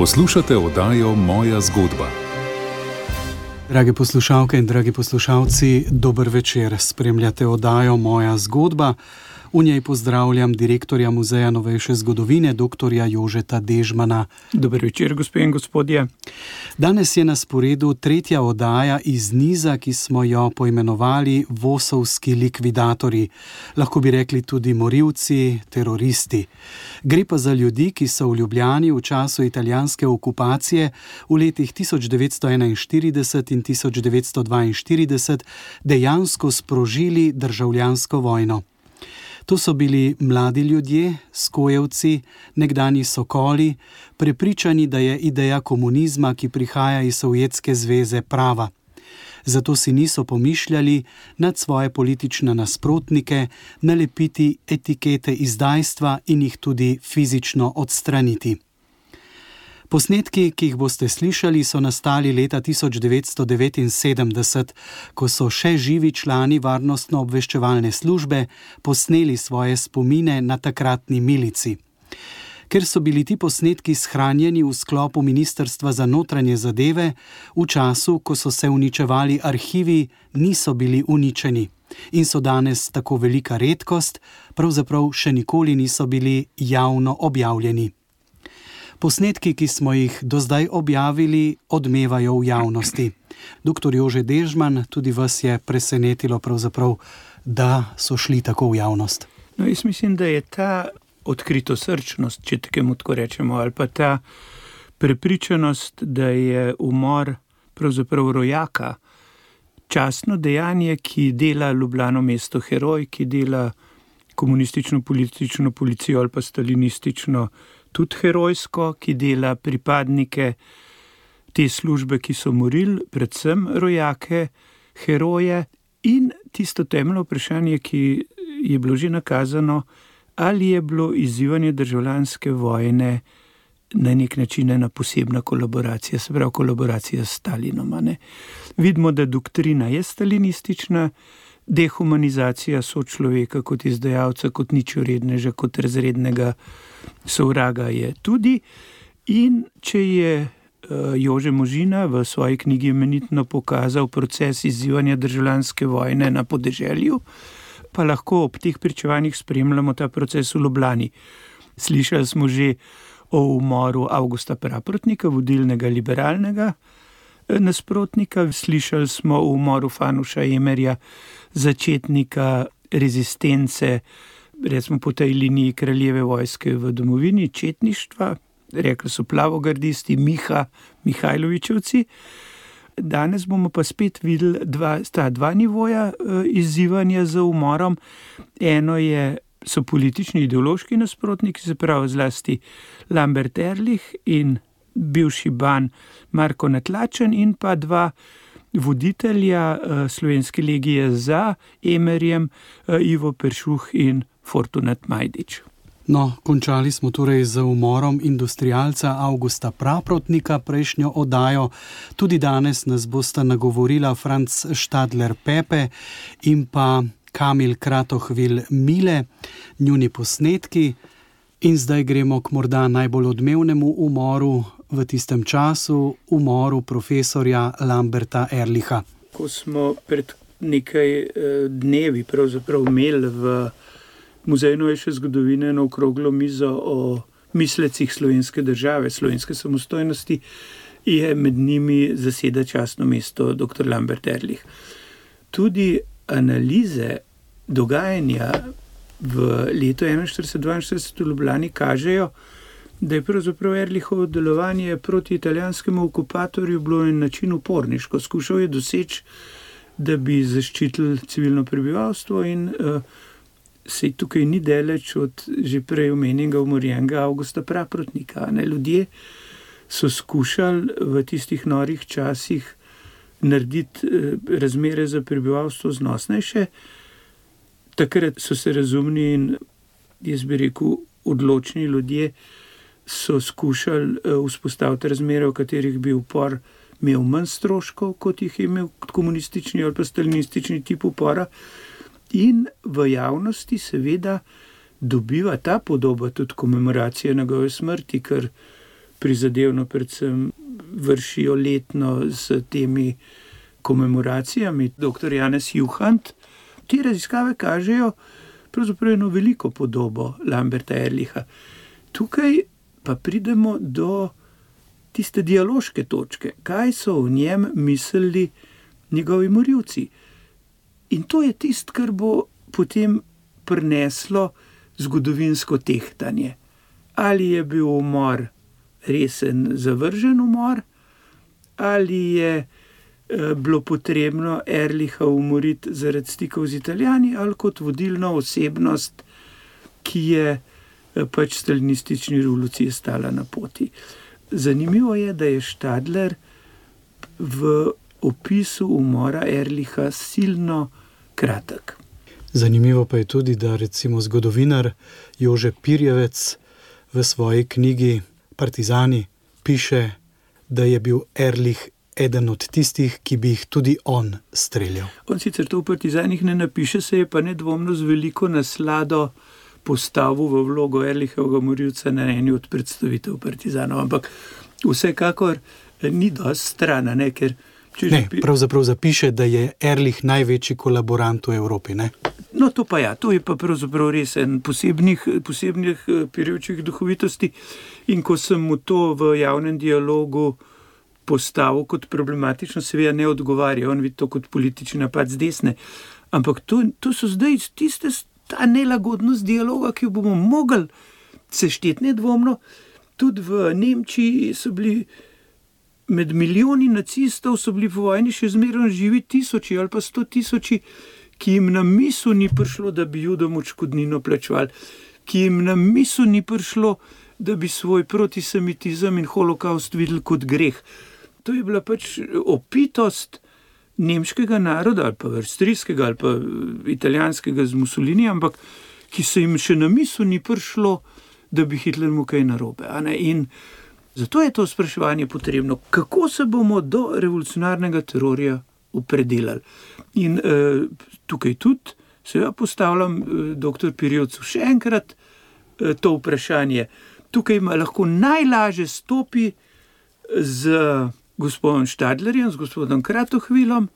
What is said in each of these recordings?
Poslušate oddajo Moja zgodba. Drage poslušalke in dragi poslušalci, dober večer. Spremljate oddajo Moja zgodba. V njej pozdravljam direktorja Muzeja novejše zgodovine, dr. Jožeta Dežmana. Dober večer, gospe in gospodje. Danes je na sporedu tretja oddaja iz niza, ki smo jo poimenovali Vosovski likvidatori. Lahko bi rekli tudi morilci, teroristi. Gre pa za ljudi, ki so v Ljubljani v času italijanske okupacije v letih 1941 in 1942 dejansko sprožili državljansko vojno. To so bili mladi ljudje, skojevci, nekdani sokoli, prepričani, da je ideja komunizma, ki prihaja iz Sovjetske zveze, prava. Zato si niso pomišljali nad svoje politične nasprotnike nalepiti etikete izdajstva in jih tudi fizično odstraniti. Posnetki, ki jih boste slišali, so nastali leta 1979, ko so še živi člani varnostno-obveščevalne službe posneli svoje spomine na takratni milici. Ker so bili ti posnetki shranjeni v sklopu Ministrstva za notranje zadeve, v času, ko so se uničevali arhivi, niso bili uničeni in so danes tako velika redkost, pravzaprav še nikoli niso bili javno objavljeni. Posnetki, ki smo jih do zdaj objavili, odmevajo v javnosti. Doktor Jože Dežman, tudi vas je presenetilo, da so šli tako v javnost. No, jaz mislim, da je ta odkrito srčnost, če tako rečemo, ali pa ta prepričanost, da je umor pravzaprav rojaka, časno dejanje, ki dela Ljubljano mesto heroj, ki dela komunistično politično policijo ali pa stalinistično tudi herojsko, ki dela pripadnike te službe, ki so morili, predvsem rojake, heroje. In tisto temeljno vprašanje, ki je bilo že nakazano, ali je bilo izzivanje državljanske vojne na nek način ena posebna kolaboracija, se pravi kolaboracija s Stalinom. Vidimo, da doktrina je stalinistična, dehumanizacija sočloveka kot izdajalca, kot nič uredneža, kot razrednega sovraga je tudi. In če je uh, Jože Možina v svoji knjigi imenitno pokazal proces izzivanja državljanske vojne na podeželju, pa lahko ob teh pričevanjih spremljamo ta proces v Ljubljani. Slišali smo že o umoru Augusta Praprotnika, vodilnega liberalnega eh, nasprotnika, slišali smo o umoru Fanuša Emerja, začetnika rezistence recimo po tej liniji kraljeve vojske v domovini, četništva, rekli so plavogardisti, Miha, Mihajlovičevci. Danes bomo pa spet videli dva, sta dva nivoja e, izzivanja z umorom. Eno je, so politični ideološki nasprotniki, se pravi zlasti Lambert Erlich in bivši ban Marko Natlačen in pa dva voditelja e, slovenske legije za Emerjem, e, Ivo Peršuh in Fortunat Majdič. No, končali smo torej z umorom industrijalca Augusta Praprotnika prejšnjo oddajo. Tudi danes nas bosta nagovorila Franz Stadler Pepe in pa Kamil Kratohvil Mile, njuni posnetki. In zdaj gremo k morda najbolj odmevnemu umoru v tistem času, umoru profesorja Lamberta Erliha. Ko smo pred nekaj eh, dnevi imeli v Muzej novejše zgodovine na okroglo mizo o mislecih slovenske države, slovenske samostojnosti, je med njimi zaseda časno mesto dr. Lambert Erlich. Tudi analize dogajanja v letu 1941-1942 v Ljubljani kažejo, da je pravzaprav Erlichovo delovanje proti italijanskemu okupatorju bilo na način uporniško. Skušal je doseči, da bi zaščitili civilno prebivalstvo in uh, se tukaj ni daleč od že prej omenjenega umorjenega Augusta Praprotnika. Ne? Ljudje so skušali v tistih norih časih narediti eh, razmere za prebivalstvo znosnejše, takrat so se razumni in jaz bi rekel odločni ljudje. So skušali eh, vzpostaviti razmere, v katerih bi upor imel manj stroškov, kot jih je imel komunistični ali pa stalinistični tip upora, In v javnosti, seveda, dobiva ta podoba tudi komemoracije njegove smrti, ker prizadevno predvsem vršijo letno s temi komemoracijami, dr. Janes Juhant. Te raziskave kažejo pravzaprav eno veliko podobo Lamberta Erliha. Tukaj pa pridemo do tiste dialoške točke, kaj so v njem mislili njegovi morilci. In to je tisto, kar bo potem prineslo zgodovinsko tehtanje. Ali je bil umor resen, zavržen umor, ali je eh, bilo potrebno Erliha umoriti zaradi stikov z Italijani, ali kot vodilno osebnost, ki je eh, pač stalinistični revoluciji stala na poti. Zanimivo je, da je Štadler v opisu umora Erliha silno kratek. Zanimivo pa je tudi, da recimo zgodovinar Jože Pirjevec v svoji knjigi Partizani piše, da je bil Erlih eden od tistih, ki bi jih tudi on streljal. On sicer to v Partizanih ne napiše, se je pa nedvomno z veliko naslado postavil v vlogo Erlihovega morilca na eni od predstavitev Partizanov. Ampak vsekakor ni dosti strana, ne, ker Ne, pravzaprav zapiše, da je Erlih največji kolaborant v Evropi. Ne? No, to pa ja, to je pa pravzaprav res en posebnih, posebnih eh, periočih duhovitosti. In ko sem mu to v javnem dialogu postavil kot problematično, seveda ne odgovarja, on vidi to kot politični napad z desne. Ampak to, to so zdaj tiste, ta nelagodnost dialoga, ki jo bomo mogli sešteti nedvomno. Tudi v Nemčiji so bili med milijoni nacistov so bili po vojni še zmeraj živi tisoči ali pa sto tisoči, ki jim na misel ni prišlo, da bi judom odškodnino plačevali, ki jim na misel ni prišlo, da bi svoj protisemitizem in holokaust videli kot greh. To je bila pač opitost nemškega naroda ali pa avstrijskega ali pa italijanskega z Mussolini, ampak ki se jim še na misel ni prišlo, da bi Hitler mu kaj narobe. In Zato je to spraševanje potrebno, kako se bomo do revolucionarnega terorja opredelili. In eh, tukaj tudi se ja postavljam, eh, dr. Pirjovcu, še enkrat eh, to vprašanje. Tukaj ima lahko najlažje stopi z gospodom Štadlerjem, z gospodom Kratohvilom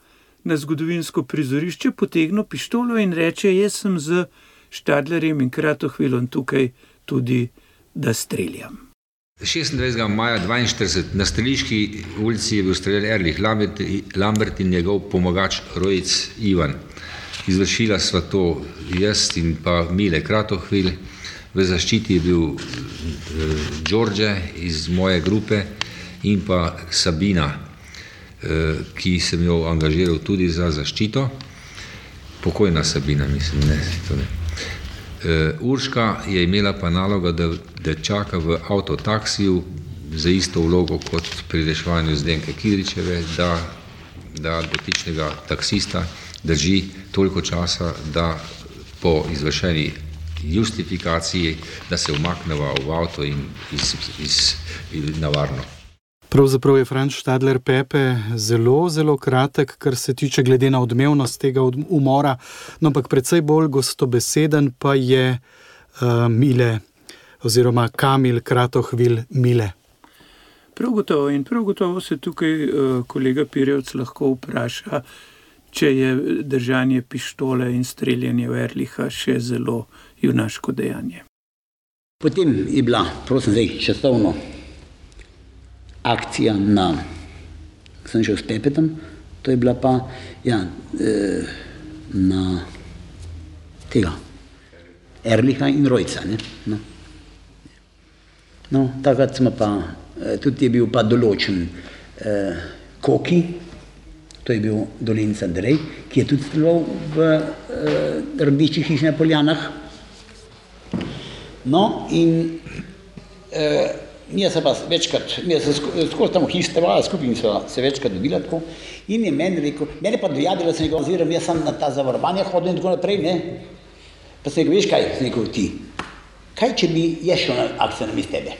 na zgodovinsko prizorišče, potegno pištolo in reče: Jaz sem z Štadlerjem in Kratohvilom tukaj tudi, da streljam. 26. maja 42 na Streliški ulici je bil streljen Erlich Lambert in njegov pomagač Rojc Ivan. Izvršila sva to jaz in pa Mile Kratohvil. V zaščiti je bil Đorđe iz moje grupe in pa Sabina, ki sem jo angažiral tudi za zaščito. Pokojna Sabina, mislim, ne, to ne. Uh, Urška je imela pa nalogo, da, da čaka v avtotaksiju za isto vlogo kot pri reševanju Zdenke Kidričeve, da, da dotičnega taksista drži toliko časa, da po izvršeni justifikaciji, da se umakneva v avto in iz, iz, iz, na varno. Pravzaprav je Franz Stadler Pepe zelo, zelo kratek, kar se tiče glede na odmevnost tega umora, no, ampak predvsej bolj gostobeseden pa je uh, Mile oziroma Kamil Kratohvil Mile. Prav gotovo in prav gotovo se tukaj uh, kolega Pirjevc lahko vpraša, če je držanje pištole in streljanje v Erliha še zelo junaško dejanje. Potem je bila, prosim, zdaj časovno akcija na, sem šel s Pepetom, to je bila pa ja, e, na tega, Erliha in Rojca. Ne? No. No, takrat smo pa, e, tudi je bil pa določen e, Koki, to je bil Dolenc Andrej, ki je tudi staloval v e, Rdičih hiš na Poljanah. No, in e, Mi se pa večkrat, mi se skozi tam histevali skupaj in so se večkrat dobili tako. In je meni rekel, meni pa dojadilo se njegov oziroma jaz sem na ta zavarovanje hodil in tako naprej, ne. Pa se je rekel, veš kaj, sem rekel ti, kaj če bi jaz šel na akcijo na mis tebe?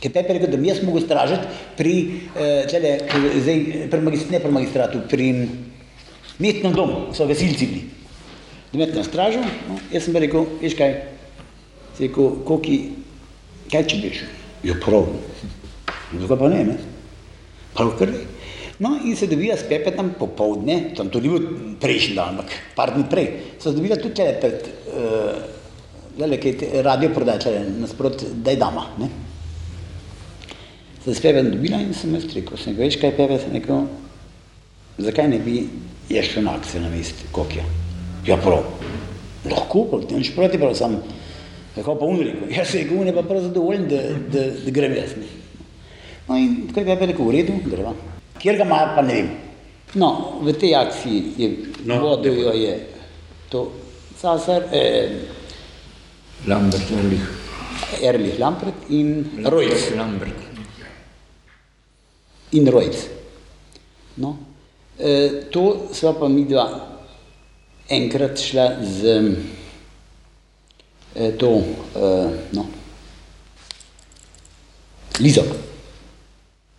Ker Pepe je rekel, da bi jaz mogel stražiti pri, eh, tele, zdaj, pri magistr, ne pri magistratu, pri mestnem domu, so vesilci bili. Da me na stražo, no, jaz sem rekel, veš kaj, sem rekel, koki, kaj če bi šel? Je prav. Zakaj pa ne? ne? Prav kar ne. No, in se dobila s Pepetom popovdne, tam to ni bil prejšnji dan, ampak par dni prej, so se dobila tudi tle pred, uh, le, kaj radio prodaj, tle nasprot, daj dama, ne. Se s Pepetom dobila in sem jaz rekel, sem rekel, veš kaj Pepe, sem rekel, zakaj ne bi jaz šel na akcijo na mest Kokija? Ja, prav, lahko, pa nič proti, prav sam, kako pa on rekel, jaz se rekel, on je pa prav zadovoljen, da, da, da grem jaz, ne. No in tako je rekel, v redu, greva. Kjer ga ima, pa ne vem. No, v tej akciji je no, vodil jo je to Cesar, eh, Lambert, Erlich. Erlich Lampret in Rojc. Lambert. In Rojc. No, eh, to sva pa mi dva enkrat šla z eh, to, eh, no, Lizo.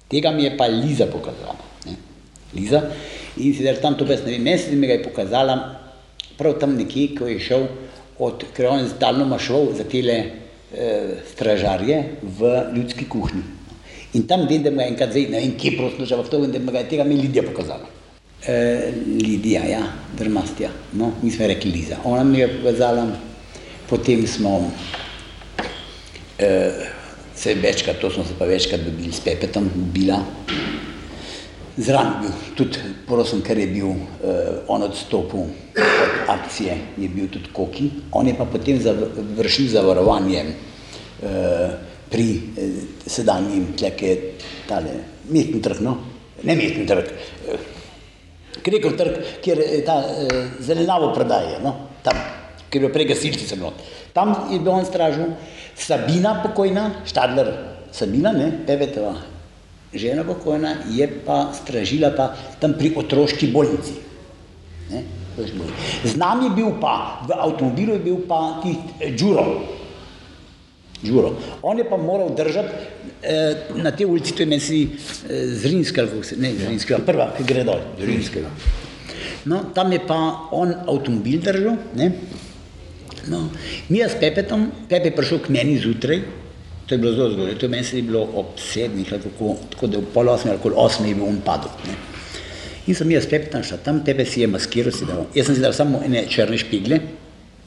Tega mi je pa Liza pokazala. Ne? Liza. In sicer tam to pes, ne vem, mesec mi ga je pokazala, prav tam nekje, ko je šel od, on stalno šel za tele eh, stražarje v ljudski kuhinji. In tam vem, da mu je enkrat zdaj, ne vem, kje prosto že v to, da mi ga je tega mi Lidija pokazala. Eh, Lidija, ja, drmastja, no, mi smo rekli Liza. Ona mi je pokazala, potem smo eh, se večkrat, to smo se pa večkrat dobili s Pepetom, bila. Zraven bil tudi, prosim, ker je bil uh, on odstopil od akcije, je bil tudi Koki. On je pa potem vršil zavarovanje uh, pri uh, sedanjem tleke, tale, mestni trg, no, ne mestni trg, uh, Krekov trg, kjer je ta uh, zelenavo prodaje, no, ker je bil prej gasilci sem not. Tam je bil on stražil, Sabina pokojna, Štadler Sabina, ne, Pevetova žena pokojna, je pa stražila pa tam pri otroški bolnici. Ne, Z nami je bil pa, v avtomobilu je bil pa ti Đuro. Đuro. On je pa moral držati eh, na te ulici, to je meni eh, Zrinska, ne Zrinska, prva, ki gre dol, Zrinskega. No, tam je pa on avtomobil držal, ne, No, mi s Pepetom, Pepe je prišel k meni zjutraj, to je bilo zelo zgodaj, to je meni se je bilo ob sedmih, tako, da v pol osmi ali osmi je bil on padel. Ne. In sem jaz s Pepetom šel tam, Pepe si je maskiral, si dal. Jaz sem si dal samo ene črne špigle,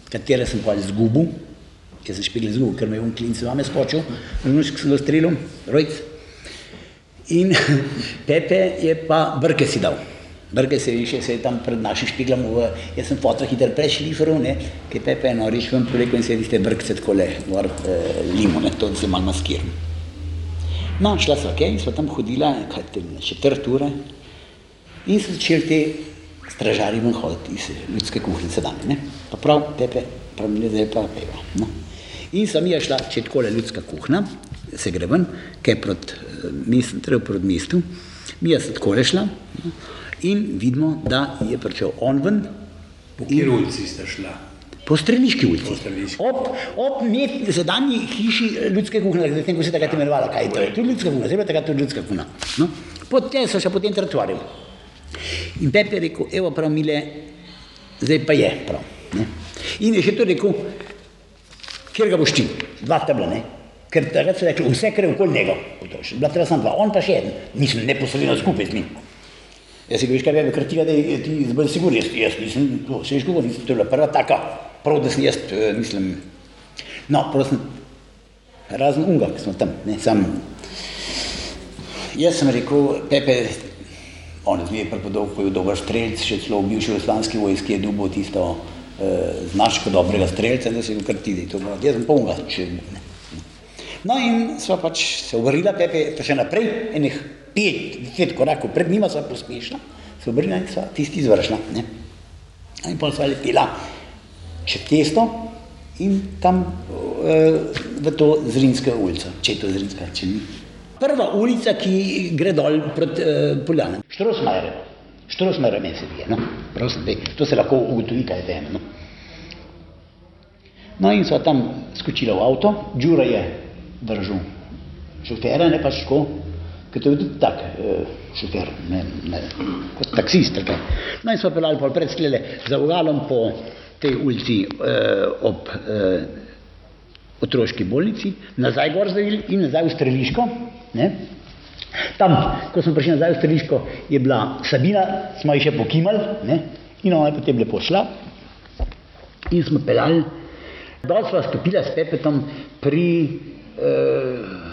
katere sem pa izgubil, jaz sem špigle izgubil, ker me je on klinc vame skočil, minušek sem ga strelil, rojc. In Pepe je pa brke si dal. Brge se se je tam pred našim špiglom, jaz sem fotra hiter prešliferil, ne, ki je Pepe eno reč ven preko in sedite brgce takole, gor eh, limo, ne, to se malo maskiram. No, šla sva, ok, in sva tam hodila, kaj te, četrt ure, in so začeli te stražari ven hoditi iz ljudske kuhnice dan, ne. Pa prav, Pepe, prav mi zdaj pa peva, no. In sem jaz šla, če takole ljudska kuhna, se gre ven, kaj proti mestu, treba proti mestu, mi jaz takole šla, no, in vidimo, da je prišel on ven. Po kateri ulici ste šla? Po Streliški ulici. Ob, ob zadanji hiši ljudske kuhne, zdaj tem, ko se takrat imenovala, kaj je to? Je ljudska kuhna, zdaj pa takrat je ljudska kuhna. No? Potem so še po tem trotuarju. In Pepe je rekel, evo prav mile, zdaj pa je prav. Ne? In je še to rekel, kjer ga boš ti? Dva tabla, ne? Ker takrat so rekli, vse, kar je okoli njega. Bila treba samo dva, on pa še en. Mislim, neposredno skupaj z njim. Jaz si veš, kaj ker ti, je bolj sigurno, jaz, jaz nisem, to se kako nisem, to bila prva taka, prav, da sem jaz, mislim, no, prosim, razen unga, ki smo tam, ne, sam, jaz sem rekel, Pepe, on je prepodol, ko je dober strelc, še celo v bivši oslanski vojski je dubo tisto eh, značko dobrega strelca, da se je kar ti, da je to bilo, jaz sem pa unga, če ne. No in sva pač se obrila, Pepe, pa še naprej, enih pet, deset korakov pred njima sva pospešila, se obrnila in sva tisti izvršila. Ne? In potem sva lepila čez testo in tam uh, v to Zrinsko ulico, če je to Zrinska, če ni. Prva ulica, ki gre dol proti uh, Poljanem. Štrosmajer, Štrosmajer meni se vije, no, prosim, dej, to se lahko ugotovi, kaj je teme, no. No in sva tam skočila v avto, Đura je držal šofera, ne pač tako, ker to je tudi tak uh, šofer, ne, ne, kot taksist. Tako. No in smo pelali pol pred sklele za vogalom po tej ulici uh, ob uh, otroški bolnici, nazaj gor zavili in nazaj v streliško, ne, Tam, ko smo prišli nazaj v Streliško, je bila Sabina, smo ji še pokimali ne? in ona je potem lepo šla in smo peljali. Dol sva stopila s Pepetom pri eh,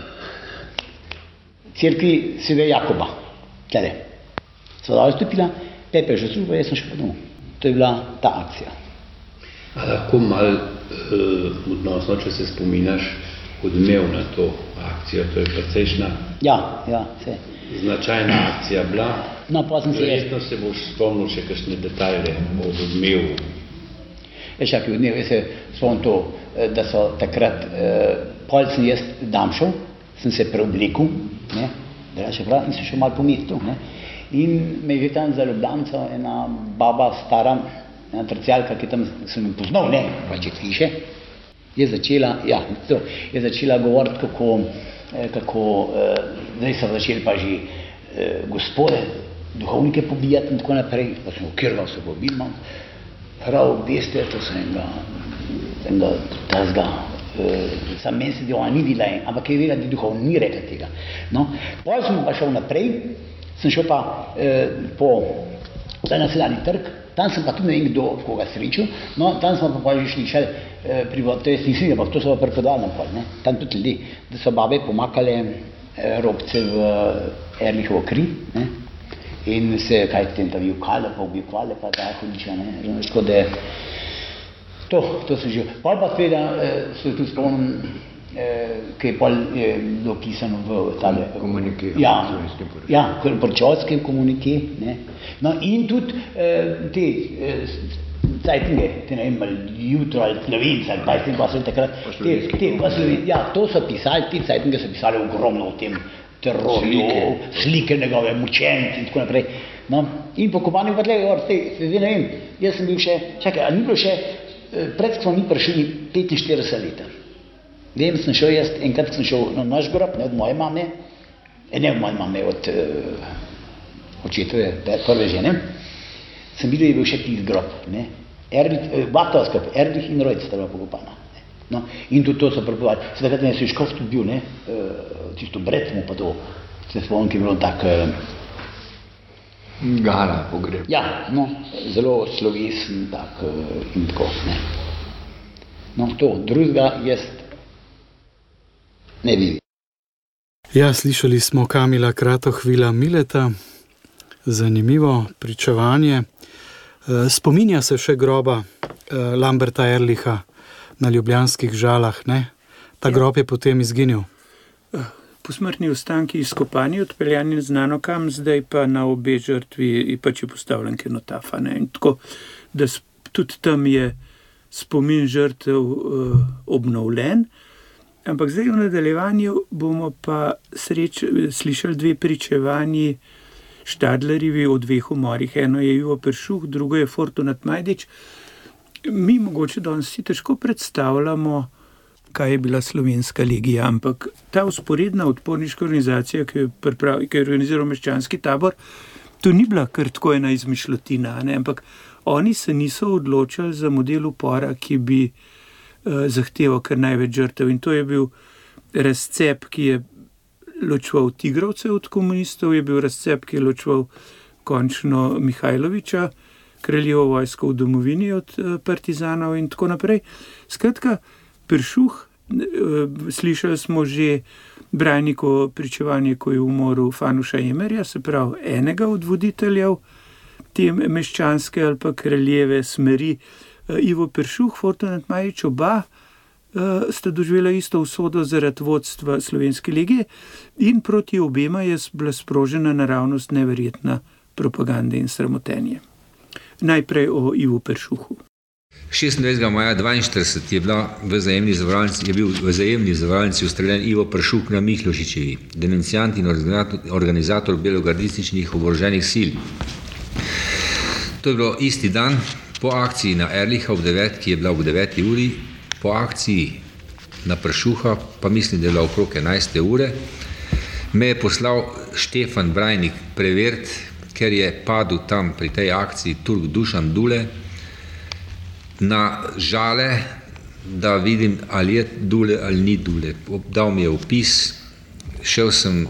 crkvi Sveve Jakoba. Tlele. Sva dol stopila, Pepe je že služba, jaz sem še podal. To je bila ta akcija. A lahko mal uh, odnosno, če se spominaš, odmev na to akcijo, to je precejšna Ja, ja, vse. značajna akcija bila. No, pa sem se jaz Verjetno se boš spomnil še kakšne detajle o odmevu. Veš, kako je jaz se spomnim to, eh, da so takrat, eh, pol sem jaz damšel, sem se preoblekel, ne, drugače prav, in sem šel malo po mestu, ne, in me je tam za Ljubljanco ena baba stara, ena tercijalka, ki tam sem jo poznal, ne, pač iz hiše, je začela, ja, to, je začela govoriti, kako, eh, kako eh, zdaj so začeli pa že eh, gospode, duhovnike pobijati in tako naprej, pa sem, ga so pobili, imam, prav, veste, to sem enega, enega tazga, eh, sam meni se ona ni bila, en- ampak je vedela, da je duhovno, ni rekla tega. No, potem sem pa šel naprej, sem šel pa eh, po ta naseljani trg, tam sem pa tudi ne vem kdo, koga srečal, no, tam smo pa pol že šli še eh, to jaz nisem, ampak to so pa prepovedali na pol, ne, tam tudi ljudi, da so babe pomakale eh, robce v Erlihovo kri, ne, in se kaj tem tam jukale, pa objekvale, pa da hudiča, ne, tako da to, to sem že. Pol pa seveda eh, se tudi spomnim, eh, ki je pol je bilo pisano v tale Komunike, Ja, ja, poročevalskem komunike, ne. No in tudi eh, te eh, cajtinge, te ne vem, jutro ali slovenci ali pa pa so takrat, te, te, pa slovenci, ja, to so pisali, te cajtinge so pisali ogromno o tem terorju, Slike. slike njegove mučenci in tako naprej. No, in po kopanju pa tle, or, te, zdaj ne vem, jaz sem bil še, čakaj, a ni bilo še, eh, pred smo mi prišli 45 leta. Vem, sem šel jaz, enkrat sem šel na naš grob, ne od moje mame, eh, ne od moje mame, od uh, očetove prve žene, sem videl, da je bil še tisti grob. Ne? Erlich, eh, Bata skupaj, Erlich in Rojc sta bila pokopana. ne. No, in tudi to so prepovedali. Se takrat je Sviškov tudi bil, ne, uh, tisto bret mu pa to, se spomnim, ki je bilo tak, uh, Gala pogreb. ja, no, zelo slovesen, tak uh, in tako. Ne. No, to, drugega jaz ne vidim. Ja, slišali smo Kamila Kratohvila Mileta, zanimivo pričevanje. Eh, Spominja se še groba eh, Lamberta Erliha na ljubljanskih žalah. Ne? Ta grob je potem izginil. Posmrtni ostanki izkopani, odpeljani znano kam, zdaj pa na obe žrtvi pač je postavljen kenotaf. a ne. In Tako da tudi tam je spomin žrtev uh, obnovljen. Ampak zdaj v nadaljevanju bomo pa sreč, slišali dve pričevanji Štadlerjevi o dveh umorih. Eno je Ivo Peršuh, drugo je Fortunat Majdič. Mi mogoče danes si težko predstavljamo, kaj je bila slovenska legija, ampak ta usporedna odporniška organizacija, ki je, pripravi, ki je organiziral meščanski tabor, to ni bila kar tako ena izmišljotina, ne? ampak oni se niso odločili za model upora, ki bi uh, zahteval kar največ žrtev. In to je bil razcep, ki je ločeval Tigrovce od komunistov, je bil razcep, ki je ločeval končno Mihajloviča, kraljevo vojsko v domovini od eh, partizanov in tako naprej. Skratka, Pršuh, slišali smo že Brajniko pričevanje, ko je umoril Fanuša Emerja, se pravi enega od voditeljev te meščanske ali pa kraljeve smeri, eh, Ivo Pršuh, Fortunat Majič, oba eh, sta doživela isto usodo zaradi vodstva slovenske legije in proti obema je bila sprožena naravnost neverjetna propaganda in sramotenje. Najprej o Ivu Peršuhu. 26. maja 42 je, bila v je bil v vzajemni zavarovalnici ustreljen Ivo Pršuk na Mihlošičevi, denunciant in organizator belogardističnih oboroženih sil. To je bilo isti dan po akciji na Erliha, ob 9, ki je bila ob 9. uri, po akciji na Pršuha, pa mislim, da je bila okrog 11. ure, me je poslal Štefan Brajnik preveriti, ker je padel tam pri tej akciji Turk Dušan Dule, na žale, da vidim, ali je dule ali ni dule. Dal mi je opis, šel sem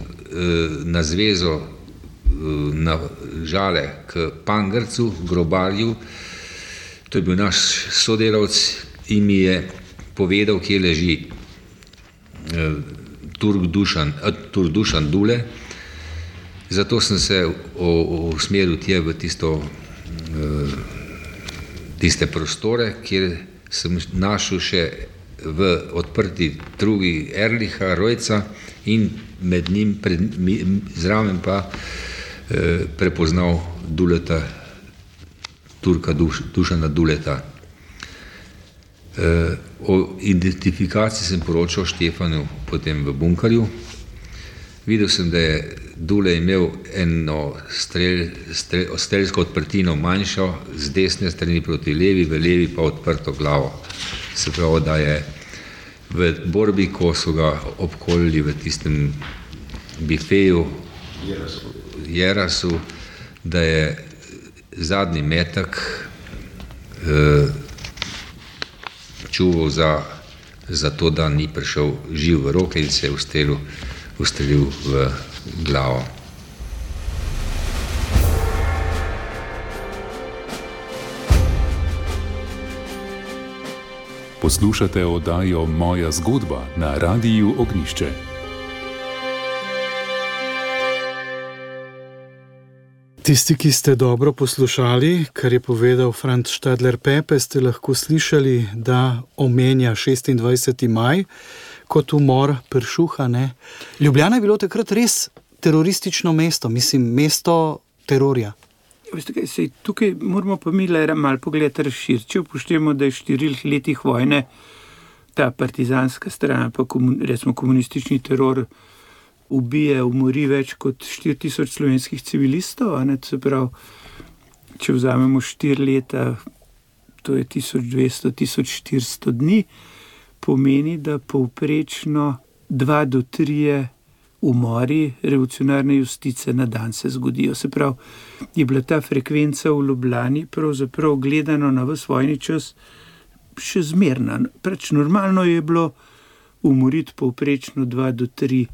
na zvezo na žale k Pangrcu, grobarju. To je bil naš sodelavc in mi je povedal, kje leži Turk Dušan, Turk Dušan Dule. Zato sem se usmeril tje v tisto, tiste prostore, kjer sem našel še v odprti drugi Erliha, Rojca in med njim, pred, zraven pa eh, prepoznal Duleta, Turka Duš, Dušana Duleta. Eh, o identifikaciji sem poročal Štefanu potem v bunkarju. Videl sem, da je Dule imel eno strel, strel, strelsko odprtino manjšo, z desne strani proti levi, v levi pa odprto glavo. Se pravi, da je v borbi, ko so ga obkolili v tistem bifeju, Jerasu, da je zadnji metak eh, čuval za, za to, da ni prišel živ v roke in se je ustrelil, ustrelil v glavo. Poslušate oddajo Moja zgodba na Radiu Ognišče. Tisti, ki ste dobro poslušali, kar je povedal Franz Stadler Pepe, ste lahko slišali, da omenja 26. maj kot umor Pršuha. Ne? Ljubljana je bilo takrat res teroristično mesto, mislim, mesto terorja. Veste, kaj, sej, tukaj moramo pa mi le malo pogledati razširiti. Upoštevamo, da je v štirih letih vojne ta partizanska stran, pa komun, recimo komunistični teror, ubije, umori več kot 4000 slovenskih civilistov. Prav, če vzamemo štiri leta, to je 1200-1400 dni, pomeni, da povprečno 2 do 3 umori revolucionarne justice na dan se zgodijo. Se pravi, je bila ta frekvenca v Ljubljani, pravzaprav gledano na vse vojni čas, še zmerna. Preč normalno je bilo umoriti povprečno 2 do 3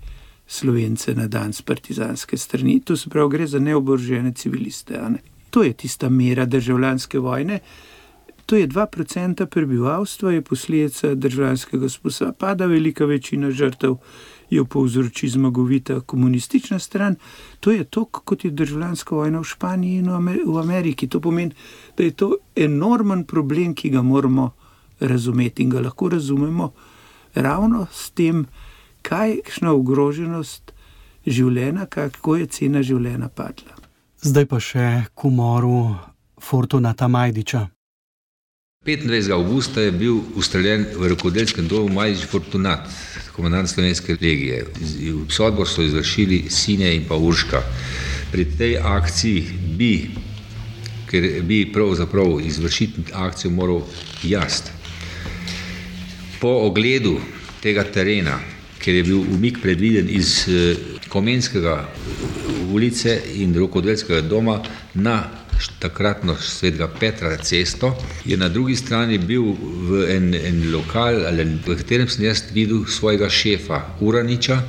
slovence na dan z partizanske strani. To se pravi, gre za neoborožene civiliste. Ne? To je tista mera državljanske vojne. To je 2% prebivalstva, je posledica državljanskega spopada, velika večina žrtev jo povzroči zmagovita komunistična stran. To je to, kot je državljanska vojna v Španiji in v Ameriki. To pomeni, da je to enormen problem, ki ga moramo razumeti in ga lahko razumemo ravno s tem, kakšna ogroženost življenja, kako je cena življenja padla. Zdaj pa še k umoru Fortunata Majdiča. 25. augusta je bil ustreljen v rokodelskem domu Majdič Fortunat, komandant slovenske legije. Sodbo so izvršili Sine in pa Urška. Pri tej akciji bi, ker bi pravzaprav izvršiti akcijo moral jaz. Po ogledu tega terena, ker je bil umik predviden iz eh, Komenskega ulice in rokodelskega doma na takratno svetega Petra cesto, je na drugi strani bil v en, en lokal, ali, v katerem sem jaz videl svojega šefa Uraniča,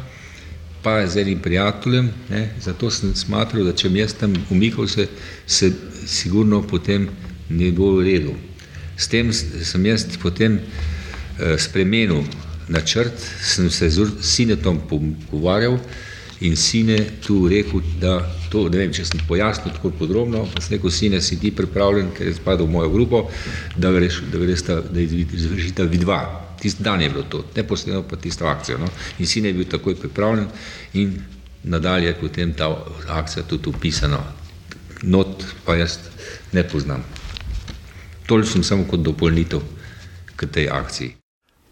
pa z enim prijateljem, ne, zato sem smatral, da če mi jaz tam umikal se, se sigurno potem ne bo v redu. S tem sem jaz potem eh, spremenil načrt, sem se z Sinetom pogovarjal in Sine tu rekel, da to, ne vem, če sem pojasnil tako podrobno, pa sem rekel, sine, si ti pripravljen, ker je spadal v mojo grupo, da greš, da greš da izvršita vidva. Tisti dan je bilo to, neposredno pa tisto akcijo. No? In sine je bil takoj pripravljen in nadalje je potem ta akcija tudi upisana. Not pa jaz ne poznam. Toliko sem samo kot dopolnitev k tej akciji.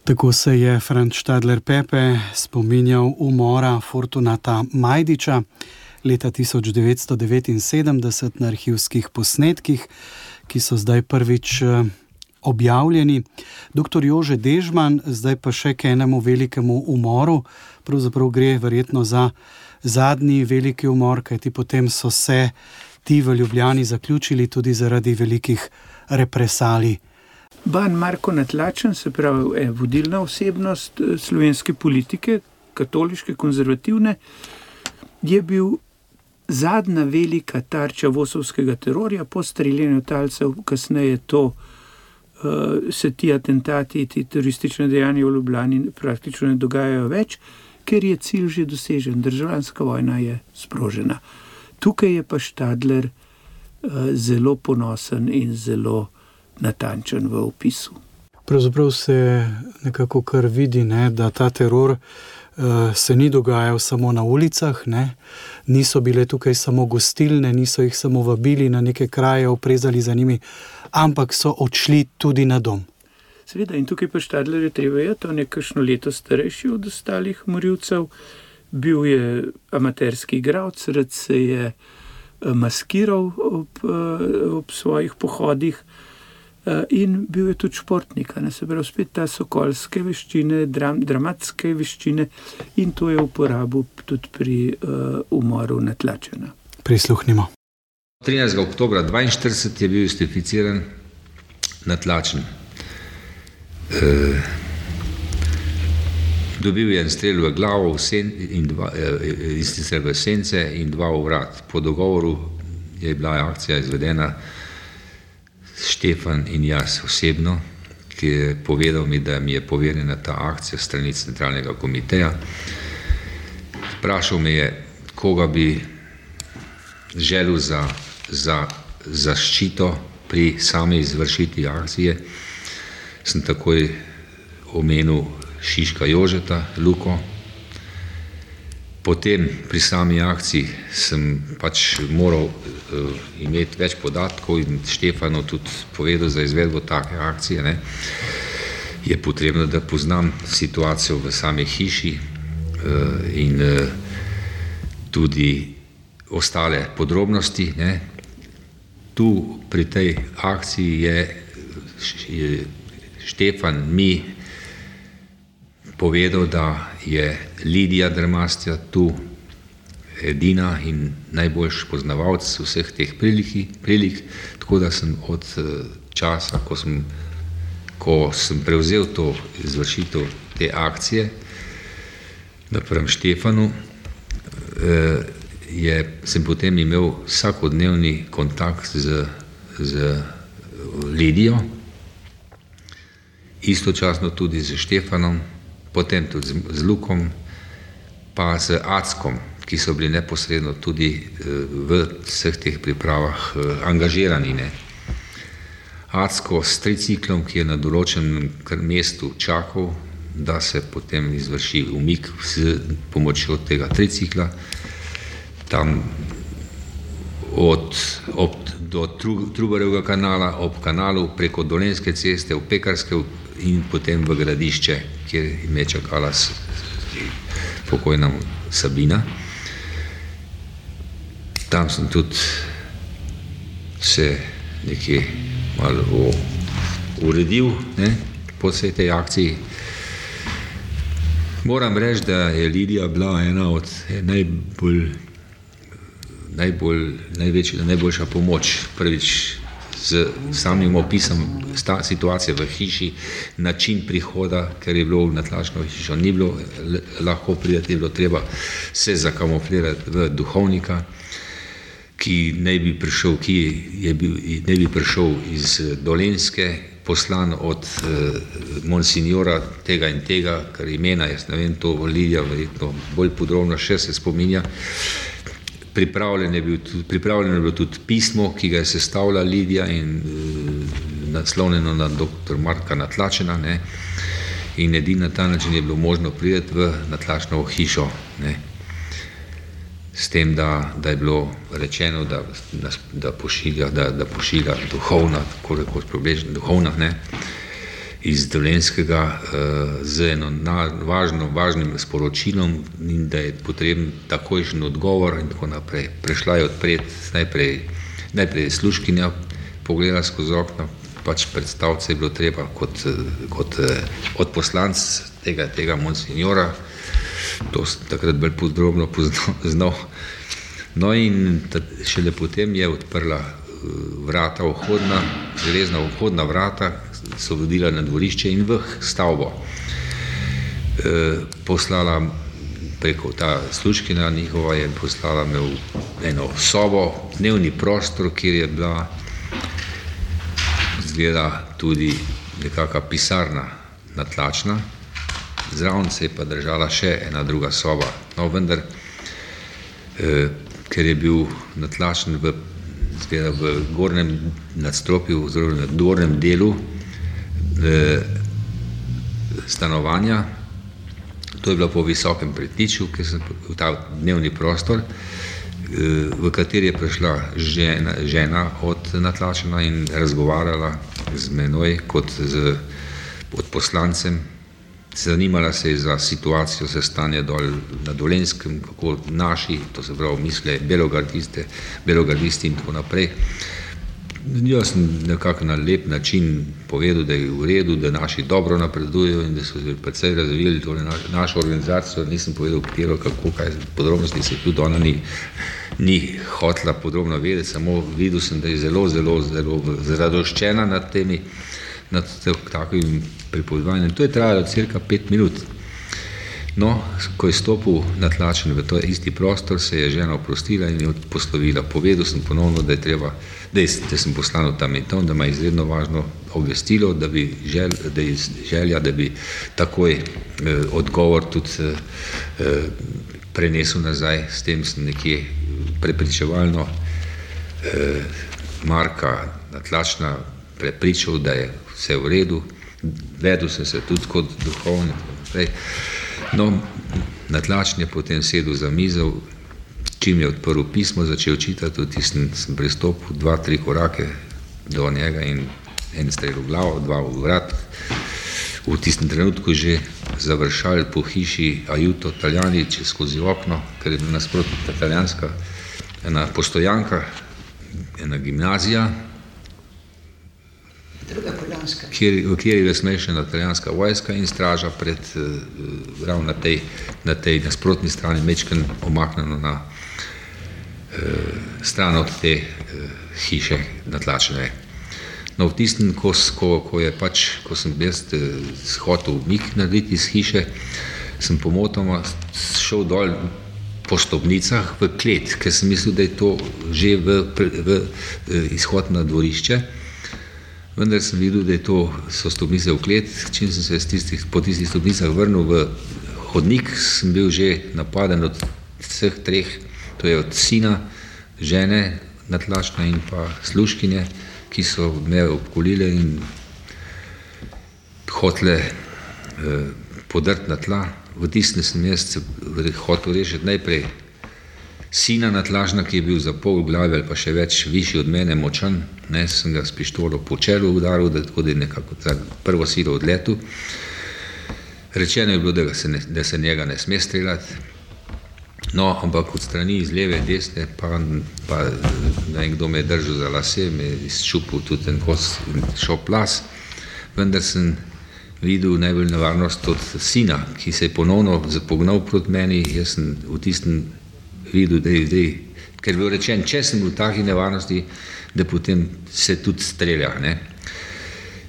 Tako se je Franz Stadler Pepe spominjal umora Fortunata Majdiča leta 1979 na arhivskih posnetkih, ki so zdaj prvič eh, objavljeni. Dr. Jože Dežman, zdaj pa še k enemu velikemu umoru, pravzaprav gre verjetno za zadnji veliki umor, kajti potem so se ti v Ljubljani zaključili tudi zaradi velikih represalij. Ban Marko Natlačen, se pravi, je vodilna osebnost eh, slovenske politike, katoliške, konzervativne je bil zadnja velika tarča vosovskega terorja po streljanju talcev, kasneje to. Uh, se ti atentati, ti teroristične dejanja v Ljubljani praktično ne dogajajo več, ker je cilj že dosežen, državljanska vojna je sprožena. Tukaj je pa Štadler uh, zelo ponosen in zelo natančen v opisu. Pravzaprav se nekako kar vidi, ne, da ta teror uh, se ni dogajal samo na ulicah, ne. Niso bile tukaj samo gostilne, niso jih samo vabili na neke kraje, oprezali za njimi, ampak so odšli tudi na dom. Seveda, in tukaj pa Štadler je treba vedeti, on je kakšno leto starejši od ostalih morilcev, bil je amaterski igralec, se je eh, maskiral ob, eh, ob svojih pohodih. Eh, in bil je tudi športnik, ne se pravi, spet ta sokolske veščine, dram, dramatske veščine, in to je uporabil tudi pri uh, umoru natlačena. Prisluhnimo. 13. oktober 1942 je bil justificiran natlačen. E, dobil je en strel v glavo v sen, in, dva, e, in sicer v sence in dva v vrat. Po dogovoru je bila akcija izvedena. Štefan in jaz osebno, ki je povedal mi, da mi je poverjena ta akcija strani centralnega komiteja. Vprašal me je, koga bi želel za, za zaščito pri sami izvršiti akcije. Sem takoj omenil Šiška Jožeta, Luko, Potem pri sami akciji sem pač moral uh, imeti več podatkov in Štefano tudi povedal za izvedbo take akcije. Ne. Je potrebno, da poznam situacijo v sami hiši uh, in uh, tudi ostale podrobnosti. Ne. Tu pri tej akciji je, je Štefan mi povedal, da je Lidija Drmastja tu edina in najboljši poznavalec vseh teh priliki, prilik, tako da sem od eh, časa, ko sem, ko sem prevzel to izvršitev te akcije na prvem Štefanu, eh, je, sem potem imel vsakodnevni kontakt z, z Lidijo, istočasno tudi z Štefanom, potem tudi z, z Lukom, pa z Ackom, ki so bili neposredno tudi eh, v vseh teh pripravah eh, angažirani. Ne. Acko s triciklom, ki je na določenem mestu čakal, da se potem izvrši umik s pomočjo tega tricikla, tam od, ob, do Trubarevega kanala, ob kanalu preko Dolenske ceste, v Pekarske in potem v gradišče, kjer jim je čakala pokojna Sabina. Tam sem tudi se nekje malo uredil ne, po vsej tej akciji. Moram reči, da je Lidija bila ena od najbolj, najbolj, največja, najboljša pomoč prvič z samim opisom situacije v hiši, način prihoda, ker je bilo na tlačno hišo, ni bilo lahko prideti, je bilo treba se zakamuflirati v duhovnika, ki ne bi prišel, ki je bil, ne bi prišel iz Dolenske, poslan od eh, monsignora tega in tega, kar imena, jaz ne vem, to Lidija verjetno bolj podrobno še se spominja, Pripravljeno je, bil, pripravljeno je bilo tudi pismo, ki ga je sestavila Lidija in uh, naslovljeno na dr. Marka Natlačena. Ne? In edini na ta način je bilo možno priti v Natlačnovo hišo. Ne? S tem, da, da je bilo rečeno, da, da pošilja, da, da pošilja duhovna, tako rekoč, duhovna. Ne? Iz Dolenskega uh, z eno na, važno, važnim sporočilom in da je potreben takojšen odgovor in tako naprej. Prešla je odpred, najprej, najprej sluškinja pogledala skozi okno, pač predstavce je bilo treba kot, kot uh, odposlanc tega, tega monsignora, to sem takrat bolj podrobno poznal. No in šele potem je odprla vrata vhodna, železna vhodna vrata, so vodila na dvorišče in v stavbo. E, poslala preko ta služkina njihova je poslala me v eno sobo, dnevni prostor, kjer je bila zgleda tudi nekakva pisarna natlačna, zraven se je pa držala še ena druga soba. No, vendar, eh, ker je bil natlačen v, zgleda, v gornjem nadstropju, oziroma v gornjem delu stanovanja, to je bilo po visokem pretniču, ker sem v ta dnevni prostor, eh, v kateri je prišla žena, žena od natlačena in razgovarjala z menoj kot z odposlancem. Zanimala se je za situacijo, se stanje dol na Dolenskem, kako naši, to se pravi, misle, belogardiste, belogardisti in tako naprej. Jaz sem nekako na lep način povedal, da je v redu, da naši dobro napredujejo in da so se precej razvili torej naš, našo organizacijo. Nisem povedal, katero, kako, kaj podrobnosti se tudi ona ni, ni hotla podrobno vedeti, samo videl sem, da je zelo, zelo, zelo zradoščena nad temi, nad takvim pripovedovanjem. To je trajalo cirka pet minut. No, ko je stopil natlačen v to isti prostor, se je žena oprostila in je poslovila. Povedal sem ponovno, da je treba, da, je, da sem poslano tam in tam, da ima izredno važno obvestilo, da bi žel, da je želja, da bi takoj eh, odgovor tudi eh, prenesel nazaj, s tem sem nekje prepričevalno eh, Marka natlačna prepričal, da je vse v redu, vedel sem se tudi kot duhovnik. No, natlačen je potem sedel za mizo, čim je odprl pismo, začel čitati, tudi sem, sem pristopil dva, tri korake do njega in en strel v glavo, dva v vrat. V tistem trenutku že završali po hiši Ajuto, Italijani, skozi okno, ker je bila nasprotno italijanska, ena postojanka, ena gimnazija, kjer, v kateri je smešena italijanska vojska in straža pred, uh, ravno na tej, na tej nasprotni strani, mečken omaknjeno na uh, stran od te uh, hiše natlačene. No, v tistem, ko, ko, ko pač, ko sem jaz uh, hotel mik narediti iz hiše, sem pomotoma šel dol po stopnicah v klet, ker sem mislil, da je to že v, v, v, v izhod na dvorišče vendar sem videl, da to so stopnice v klet, čim sem se tistih, po tistih stopnicah vrnil v hodnik, sem bil že napaden od vseh treh, to je od sina, žene, natlačna in pa sluškinje, ki so me obkolile in hotle eh, podrt na tla. V tistem sem jaz hotel rešiti najprej sina natlažna, ki je bil za pol glave ali pa še več višji od mene močan, ne, sem ga s pištolo po čelu udaril, da, tako, da je nekako prvo silo odletel. Rečeno je bilo, da se, ne, da se njega ne sme streljati, no, ampak od strani iz leve, desne, pa, pa nekdo me je držal za lase, me je izčupil tudi en kos in šel plas, vendar sem videl najbolj nevarnost od sina, ki se je ponovno zapognal proti meni, jaz sem v tistem videl, da je zdaj, ker je bil rečen, če sem v taki nevarnosti, da potem se tudi strelja. Ne.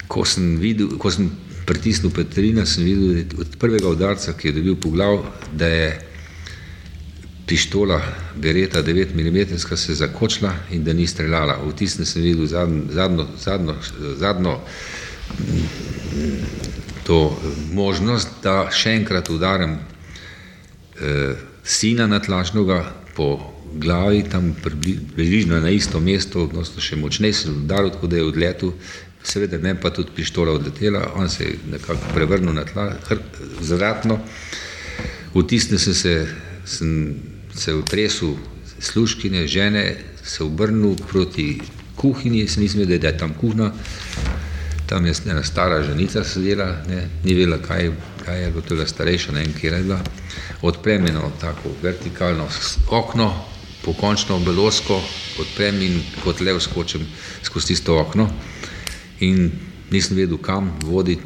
Ko sem videl, ko sem pritisnil Petrina, sem videl, od prvega udarca, ki je dobil po glav, da je pištola Bereta 9 mm se zakočila in da ni streljala. V tistem sem videl zadnjo, zadnjo, zadnjo, zadnjo to možnost, da še enkrat udarim eh, sina natlačnega po glavi, tam približno na isto mesto, odnosno še močneje se udaril, tako da je odletel, seveda ne pa tudi pištola odletela, on se je nekako prevrnil na tla, zratno. V tistem sem se, sem se utresel sluškine, žene, se obrnil proti kuhinji, se nisem vedel, da je tam kuhna, tam je ena stara ženica sedela, ne, ni vedela, kaj, kaj je, gotovo starejša, ne vem, kje je bila. Odprem eno tako vertikalno okno, pokončno belosko, odprem in kot lev skočim skozi tisto okno. In nisem vedel, kam vodi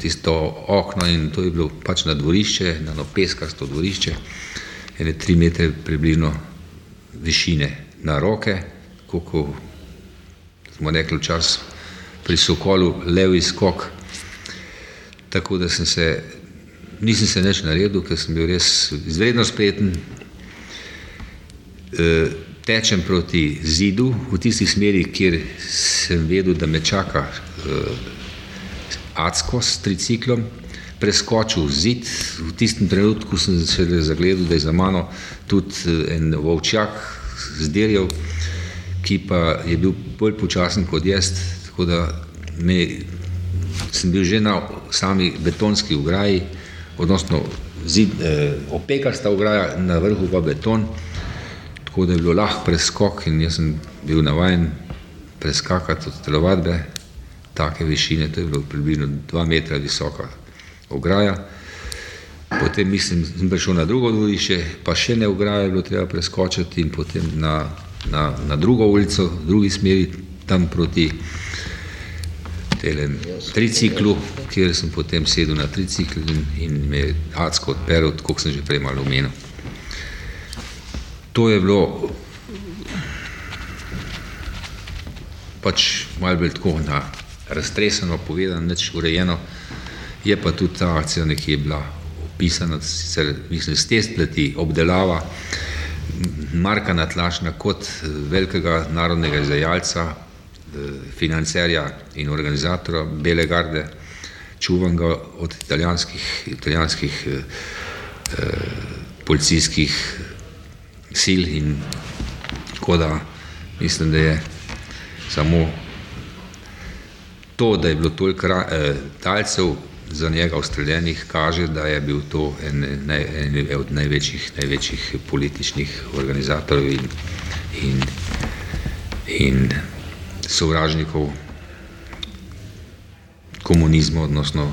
tisto okno in to je bilo pač na dvorišče, na eno peskasto dvorišče, ene tri metre približno višine na roke, koliko smo rekli čas pri Sokolu, levi skok, tako da sem se nisem se več naredil, ker sem bil res izredno spreten. E, tečem proti zidu v tisti smeri, kjer sem vedel, da me čaka e, Acko s triciklom. Preskočil zid, v tistem trenutku sem se zagledal, da je za mano tudi e, en volčak zdeljev, ki pa je bil bolj počasen kot jaz, tako da me, sem bil že na sami betonski ograji, odnosno zid, eh, opekasta ograja, na vrhu pa beton, tako da je bilo lahko preskok in jaz sem bil navajen preskakati od telovadbe, take višine, to je bilo približno dva metra visoka ograja. Potem mislim, sem prišel na drugo dvorišče, pa še ne ograja je bilo treba preskočiti in potem na, na, na drugo ulico, v drugi smeri, tam proti telen triciklu, kjer sem potem sedel na tricikl in, in me je adsko odperil, kot sem že prej malo omenil. To je bilo pač malo bolj tako na raztreseno povedano, neč urejeno, je pa tudi ta akcija nekje bila opisana, sicer mislim, s te spleti obdelava Marka Natlašna kot velikega narodnega izvajalca, financerja in organizatora Bele garde, čuvam ga od italijanskih, italijanskih eh, eh, policijskih sil in tako da mislim, da je samo to, da je bilo toliko eh, talcev za njega ustreljenih, kaže, da je bil to en, naj, en od največjih, največjih političnih organizatorjev in, in, in sovražnikov komunizma, odnosno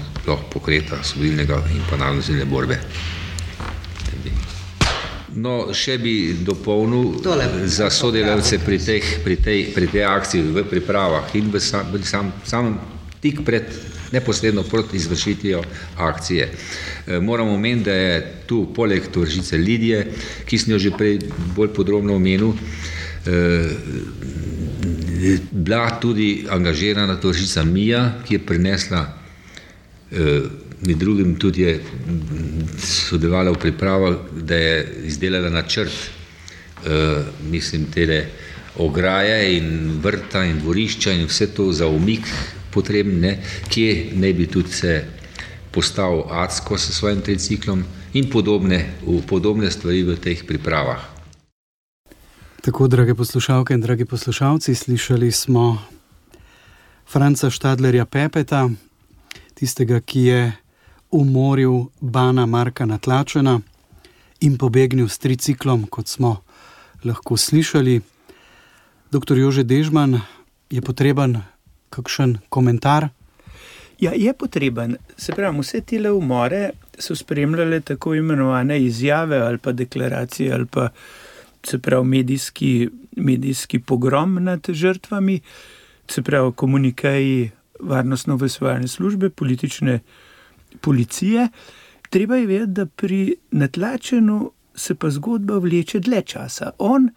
pokreta osvobodilnega in pa narodne borbe. No, še bi dopolnil Tole. za sodelavce pri, teh, pri, tej, pri tej akciji v pripravah in v sam, sam, sam tik pred neposredno proti izvršitvijo akcije. E, moramo omeniti, da je tu poleg tvržice Lidije, ki sem jo že prej bolj podrobno omenil, e, bila tudi angažirana tvržica Mija, ki je prinesla, eh, med drugim tudi je sodelovala v pripravah, da je izdelala načrt, eh, mislim, tele ograje in vrta in dvorišča in vse to za umik potrebne, kje ne bi tudi se postavil Acko s svojim triciklom in podobne, podobne stvari v teh pripravah. Tako, drage poslušalke in dragi poslušalci, slišali smo Franca Štadlerja Pepeta, tistega, ki je umoril Bana Marka Natlačena in pobegnil s triciklom, kot smo lahko slišali. Doktor Jože Dežman, je potreben kakšen komentar? Ja, je potreben. Se pravi, vse te umore so spremljale tako imenovane izjave ali pa deklaracije ali pa se pravi, medijski, medijski pogrom nad žrtvami, se pravi, komunikaji varnostno-vesvojalne službe, politične policije. Treba je vedeti, da pri natlačenu se pa zgodba vleče dlje časa. On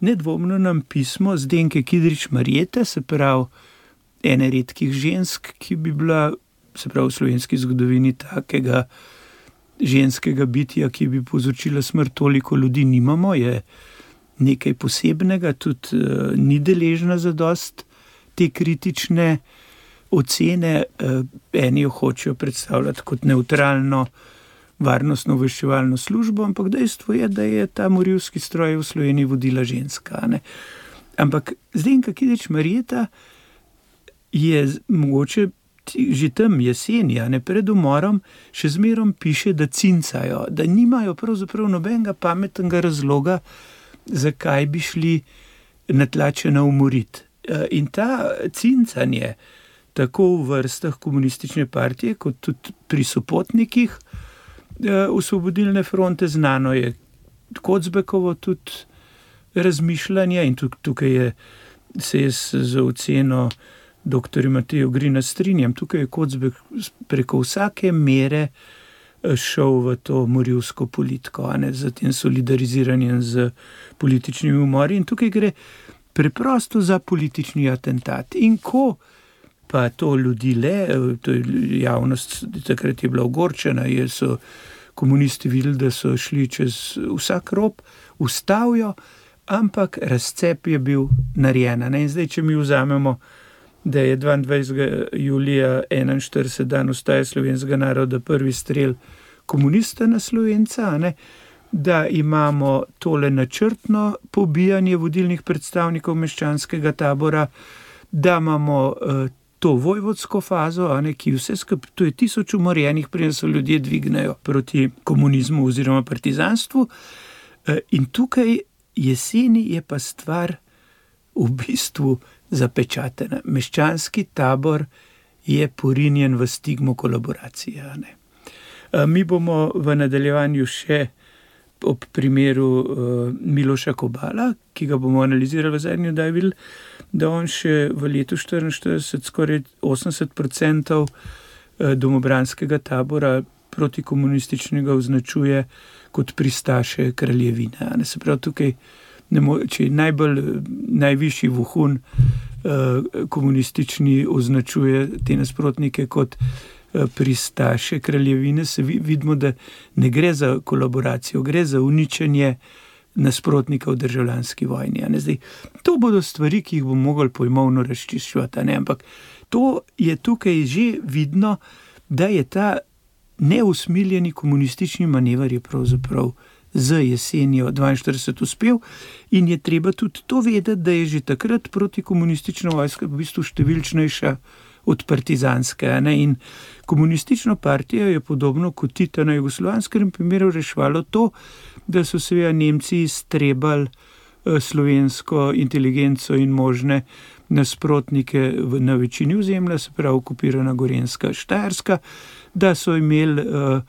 nedvomno nam pismo z Denke Kidrič Marijete, se pravi, ene redkih žensk, ki bi bila, se pravi, v slovenski zgodovini takega ženskega bitja, ki bi povzročila smrt toliko ljudi, nimamo, je nekaj posebnega, tudi uh, ni deležna za dost te kritične ocene. Uh, eni jo hočejo predstavljati kot neutralno, varnostno obveščevalno službo, ampak dejstvo je, da je ta morilski stroj v Sloveniji vodila ženska. Ne? Ampak zdaj, kaj reč Marijeta, je mogoče že tam jeseni, ne pred umorom, še zmerom piše, da cincajo, da nimajo pravzaprav nobenega pametnega razloga, zakaj bi šli natlačeno umoriti. E, in ta cincanje, tako v vrstah komunistične partije, kot tudi pri sopotnikih Osvobodilne fronte, znano je kot zbekovo tudi razmišljanje, in tukaj je se jaz za oceno dr. Matejo Grina strinjam, tukaj je Kocbek preko vsake mere eh, šel v to morilsko politiko, ne, z tem solidariziranjem z političnimi umori. In tukaj gre preprosto za politični atentat. In ko pa to ljudi le, to je javnost takrat je bila ogorčena, je so komunisti videli, da so šli čez vsak rob, ustavijo, ampak razcep je bil narejen. Zdaj, če mi vzamemo, da je 22. julija 41. dan ustaje slovenskega naroda prvi strel komunista na slovenca, ne, da imamo tole načrtno pobijanje vodilnih predstavnikov meščanskega tabora, da imamo uh, to vojvodsko fazo, ne, ki vse skupaj, to je tisoč umorjenih, preden so ljudje dvignejo proti komunizmu oziroma partizanstvu. Uh, in tukaj jeseni je pa stvar v bistvu zapečatena. Meščanski tabor je porinjen v stigmo kolaboracije. Uh, mi bomo v nadaljevanju še ob primeru uh, Miloša Kobala, ki ga bomo analizirali v zadnjem dajvilu, da on še v letu 1944 skoraj 80% uh, domobranskega tabora protikomunističnega označuje kot pristaše kraljevine. Ne se pravi tukaj, če je najbolj, najvišji vuhun uh, komunistični označuje te nasprotnike kot Eh, pristaše kraljevine, se vidimo, da ne gre za kolaboracijo, gre za uničenje nasprotnika v državljanski vojni. Zdaj, to bodo stvari, ki jih bomo mogli pojmovno razčiščevati, ampak to je tukaj že vidno, da je ta neusmiljeni komunistični manever pravzaprav. Z jesenjo 42 uspel, in je treba tudi to vedeti, da je že takrat protikomunistična vojska v bistvu številčnejša od partizanske. Ne? In komunistično partijo je podobno kot Tito na jugoslovanskem primeru reševalo to, da so seveda Nemci strebali eh, slovensko inteligenco in možne nasprotnike na večini ozemlja, se pravi okupirana Gorenska, Štajerska, da so imeli uh,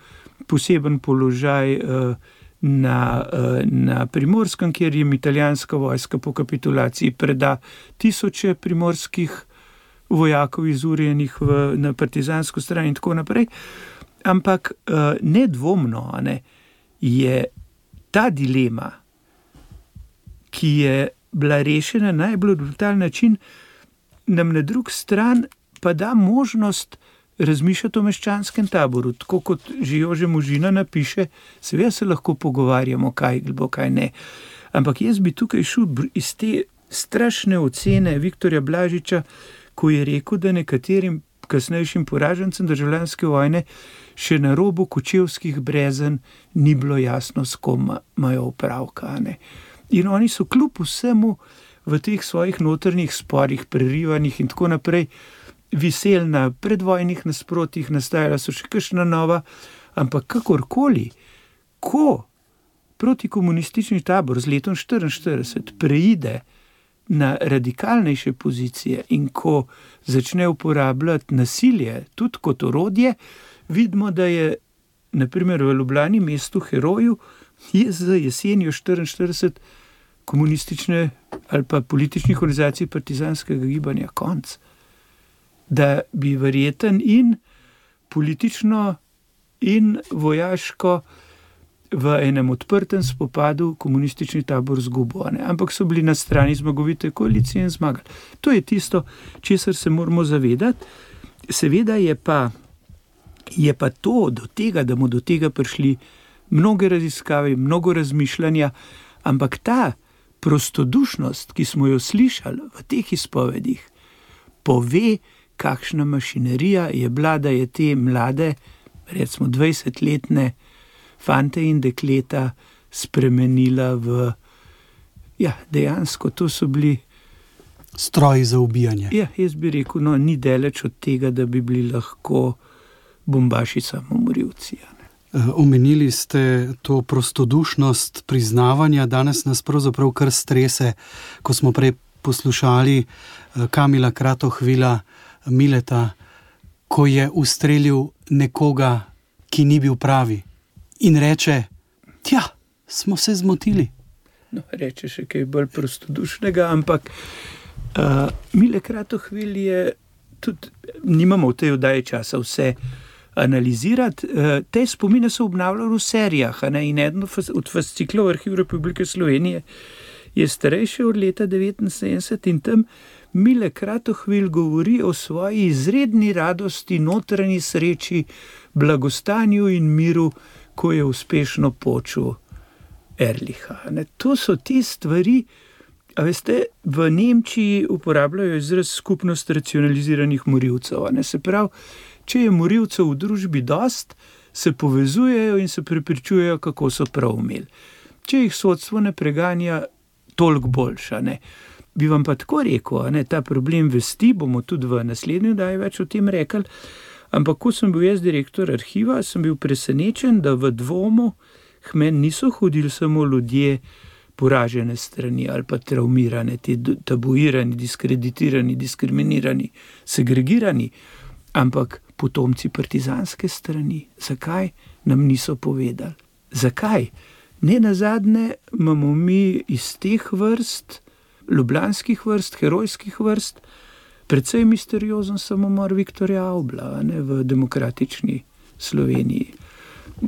poseben položaj. Uh, Na, na primorskem, kjer jim italijanska vojska po kapitulaciji preda tisoče primorskih vojakov izurjenih v, na partizansko stran in tako naprej. Ampak uh, nedvomno ne, je ta dilema, ki je bila rešena na najbolj brutalen način, nam na drugi strani pa da možnost razmišljati o meščanskem taboru. Tako kot že Jože Možina napiše, seveda se lahko pogovarjamo, kaj bo, kaj ne. Ampak jaz bi tukaj šel iz te strašne ocene Viktorja Blažiča, ko je rekel, da nekaterim kasnejšim poražencem državljanske vojne še na robu kočevskih brezen ni bilo jasno, s kom imajo opravka. In oni so kljub vsemu v teh svojih notrnih sporih, prerivanjih in tako naprej, viseli na predvojnih nasprotjih, nastajala so še kakšna nova, ampak kakorkoli, ko protikomunistični tabor z letom 1944 preide na radikalnejše pozicije in ko začne uporabljati nasilje tudi kot orodje, vidimo, da je naprimer v Ljubljani, mestu heroju, je za jesenjo 44 komunistične ali pa političnih organizacij partizanskega gibanja konc. Da bi verjeten in politično in vojaško v enem odprtem spopadu komunistični tabor zgubo, ampak so bili na strani zmagovite koalicije in zmagali. To je tisto, česar se moramo zavedati. Seveda je pa, je pa to do tega, da bomo do tega prišli, mnoge raziskave, mnogo razmišljanja, ampak ta prostodušnost, ki smo jo slišali v teh izpovedih, pove, kakšna mašinerija je bila, da je te mlade, recimo 20-letne, fante in dekleta spremenila v. Ja, dejansko to so bili. Stroji za ubijanje. Ja, jaz bi rekel, no, ni daleč od tega, da bi bili lahko bombaši samomorilci. Eh, omenili ste to prostodušnost priznavanja, danes nas pravzaprav kar strese, ko smo prej poslušali eh, Kamila Kratohvila, Mileta, ko je ustrelil nekoga, ki ni bil pravi in reče: Tja, smo se zmotili. No, reče še kaj bolj prostodušnega, ampak uh, mile kratohvil je tudi, nimamo v tej oddaji časa vse. Analizirati uh, te spomine so obnavljali v serijah. Ne? In eden od fasciklov Arhiva Republike Slovenije je starejši od leta 1979 in tam Mile Kratohvil govori o svoji izredni radosti, notranji sreči, blagostanju in miru, ko je uspešno počel Erliha. Ne, to so te stvari, a veste, v Nemčiji uporabljajo izraz skupnost racionaliziranih morilcev. Ne, se pravi, če je morilcev v družbi dost, se povezujejo in se prepričujejo, kako so prav imeli. Če jih sodstvo ne preganja, toliko boljša. Ne. Bi vam pa tako rekel, da ta problem vesti, bomo tudi v naslednjem daju več o tem rekli. Ampak, ko sem bil jaz direktor arhiva, sem bil presenečen, da v dvomu hmen niso hodili samo ljudje poražene strani ali pa traumirane, ti tabuirani, diskreditirani, diskriminirani, segregirani, ampak potomci partizanske strani. Zakaj nam niso povedali? Zakaj? Ne na zadnje imamo mi iz teh vrst, ljubljanskih vrst, herojskih vrst, precej misteriozen samomor Viktorja Obla ne, v demokratični Sloveniji.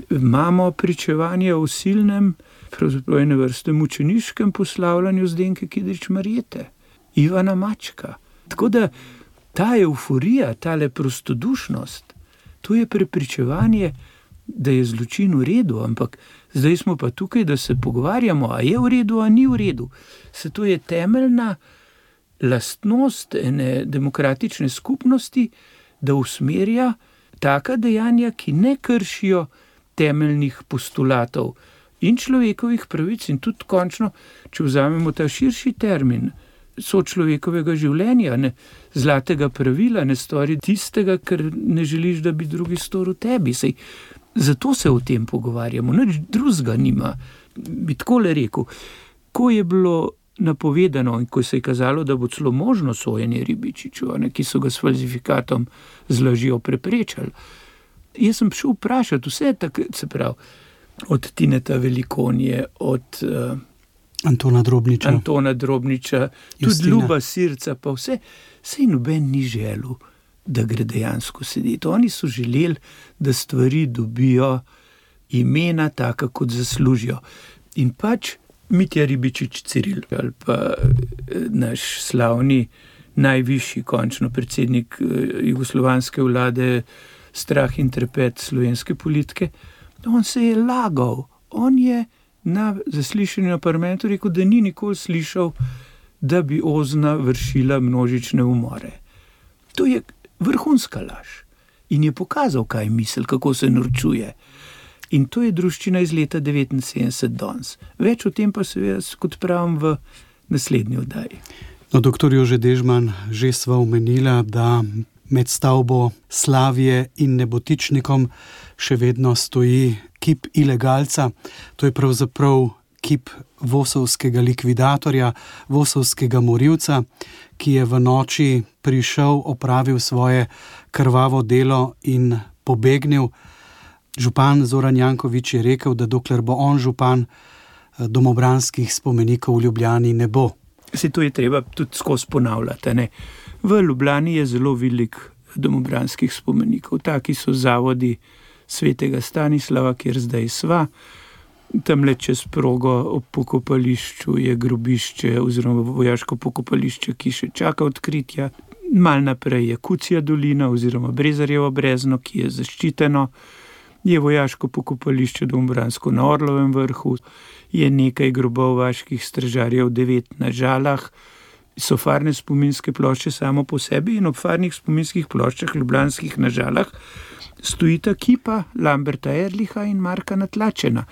Imamo pričevanje o silnem, pravzaprav ene vrste mučeniškem poslavljanju Zdenke Kidrič Marijete, Ivana Mačka. Tako da ta euforija, ta le prostodušnost, to je prepričevanje, da je zločin v redu, ampak zdaj smo pa tukaj, da se pogovarjamo, a je v redu, a ni v redu. Se to je temeljna lastnost ene demokratične skupnosti, da usmerja taka dejanja, ki ne kršijo temeljnih postulatov in človekovih pravic, in tudi končno, če vzamemo ta širši termin. So človekovega življenja, ne zlatega pravila, ne stori tistega, kar ne želiš, da bi drugi storil tebi. Sej, zato se o tem pogovarjamo, nič drugega nima. Bi tako le rekel. Ko je bilo napovedano in ko se je kazalo, da bo celo možno sojenje ribičiču, ne, ki so ga s falzifikatom z lažjo preprečali, jaz sem šel vprašati vse, tak, se pravi, od Tineta Velikonije, od uh, Antona Drobniča, Antona Drobniča tudi Ljuba Sirca, pa vse, vse noben ni želel da gre dejansko sedeti. Oni so želeli, da stvari dobijo imena, tako kot zaslužijo. In pač Mitja Ribičič, Ciril ali pa eh, naš slavni, najvišji, končno predsednik eh, jugoslovanske vlade, strah in trepet slovenske politike, on se je lagal. On je na zaslišanju na parlamentu rekel, da ni nikoli slišal, da bi ozna vršila množične umore. To je vrhunska laž. In je pokazal, kaj misli, kako se norčuje. In to je družščina iz leta 79 danes. Več o tem pa seveda, kot pravim, v naslednji oddaji. No, doktor Jože Dežman, že sva omenila, da med stavbo Slavije in nebotičnikom še vedno stoji kip ilegalca. To je pravzaprav kip vosovskega likvidatorja, vosovskega morilca, ki je v noči prišel, opravil svoje krvavo delo in pobegnil. Župan Zoran Jankovič je rekel, da dokler bo on župan, domobranskih spomenikov v Ljubljani ne bo. Se to je treba tudi skozi ponavljati. Ne? V Ljubljani je zelo velik domobranskih spomenikov, taki so zavodi svetega Stanislava, kjer zdaj sva tam le čez progo ob pokopališču je grobišče, oziroma vojaško pokopališče, ki še čaka odkritja. Mal naprej je Kucija dolina, oziroma Brezarjevo brezno, ki je zaščiteno, je vojaško pokopališče Dombransko na Orlovem vrhu, je nekaj grobov vaških stražarjev, devet na žalah. So farne spominske plošče samo po sebi in ob farnih spominskih ploščah, ljubljanskih na žalah, stojita kipa Lamberta Erliha in Marka Natlačena.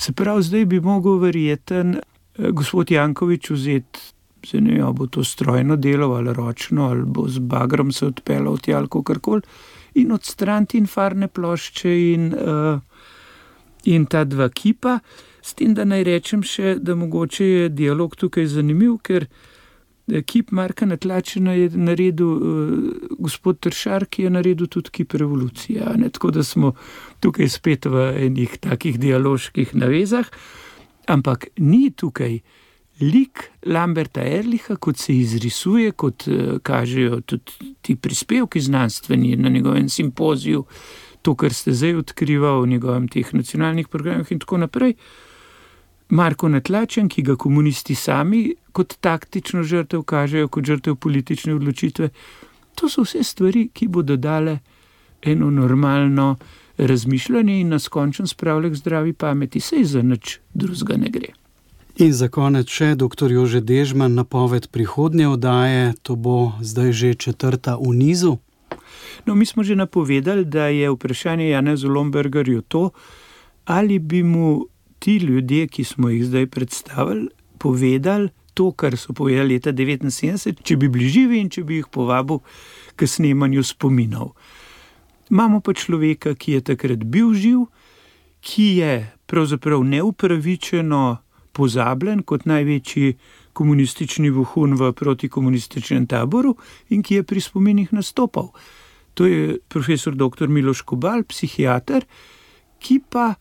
Se pravi, zdaj bi mogel verjeten eh, gospod Jankovič vzeti, se ne vem, bo to strojno delo ali ročno, ali bo z bagrom se odpeljal tja ali karkoli, in odstraniti infarne plošče in, uh, in ta dva kipa. S tem, da naj rečem še, da mogoče je dialog tukaj zanimiv, ker kip Marka Natlačena je naredil uh, gospod Tršar, ki je naredil tudi kip revolucije. Tako da smo tukaj spet v enih takih dialoških navezah, ampak ni tukaj lik Lamberta Erliha, kot se izrisuje, kot uh, kažejo tudi ti prispevki znanstveni na njegovem simpoziju, to, kar ste zdaj odkrivali v njegovem teh nacionalnih programih in tako naprej. Marko Natlačen, ki ga komunisti sami kot taktično žrtev kažejo, kot žrtev politične odločitve. To so vse stvari, ki bodo dale eno normalno razmišljanje in nas končno spravljati k zdravi pameti, sej za nič drugega ne gre. In za konec še dr. Jože Dežman, napoved prihodnje oddaje, to bo zdaj že četrta v nizu. No, mi smo že napovedali, da je vprašanje Jana Zolombergarju to, ali bi mu ti ljudje, ki smo jih zdaj predstavili, povedali to, kar so povedali leta 1979, če bi bili živi in če bi jih povabil k snemanju spominov. Imamo pa človeka, ki je takrat bil živ, ki je pravzaprav neupravičeno pozabljen kot največji komunistični vohun v protikomunističnem taboru in ki je pri spominih nastopal. To je profesor dr. Miloš Kobal, psihiater, ki pa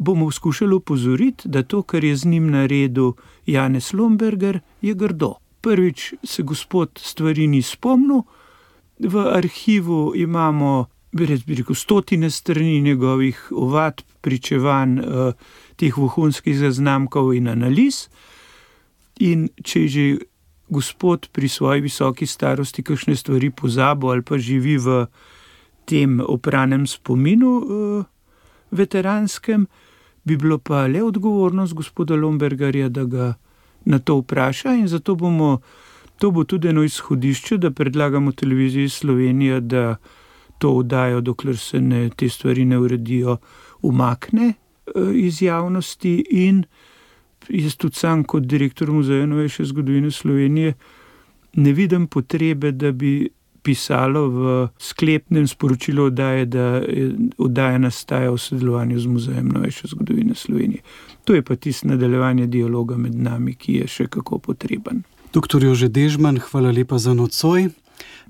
bomo skušali upozoriti, da to, kar je z njim naredil Janez Lomberger, je grdo. Prvič se gospod stvari ni spomnil, v arhivu imamo, bi rekel, stotine strani njegovih ovadb, pričevanj, eh, teh vohunskih zaznamkov in analiz. In če že gospod pri svoji visoki starosti kakšne stvari pozabo ali pa živi v tem opranem spominu uh, veteranskem, bi bilo pa le odgovornost gospoda Lombergarja, da ga na to vpraša in zato bomo, to bo tudi eno izhodišče, da predlagamo televiziji Slovenija, da to vdajo, dokler se ne, te stvari ne uredijo, umakne uh, iz javnosti. In jaz tudi sam, kot direktor Muzeja novejše zgodovine Slovenije, ne vidim potrebe, da bi pisalo v sklepnem sporočilu oddaje, da oddaja nastaja v sodelovanju z Muzejem novejše zgodovine Slovenije. To je pa tisto nadaljevanje dialoga med nami, ki je še kako potreben. Doktor Jože Dežman, hvala lepa za nocoj.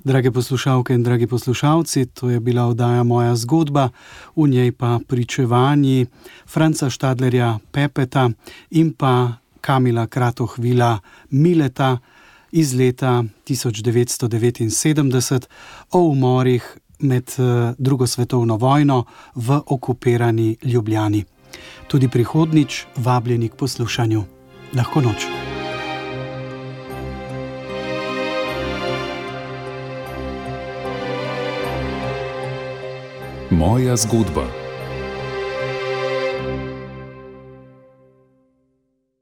Drage poslušalke in dragi poslušalci, to je bila oddaja Moja zgodba, v njej pa pričevanji Franca Štadlerja Pepeta in pa Kamila Kratohvila Mileta iz leta 1979 o umorih med eh, drugo svetovno vojno v okupirani Ljubljani. Tudi prihodnič vabljeni k poslušanju. Lahko noč. Moja zgodba.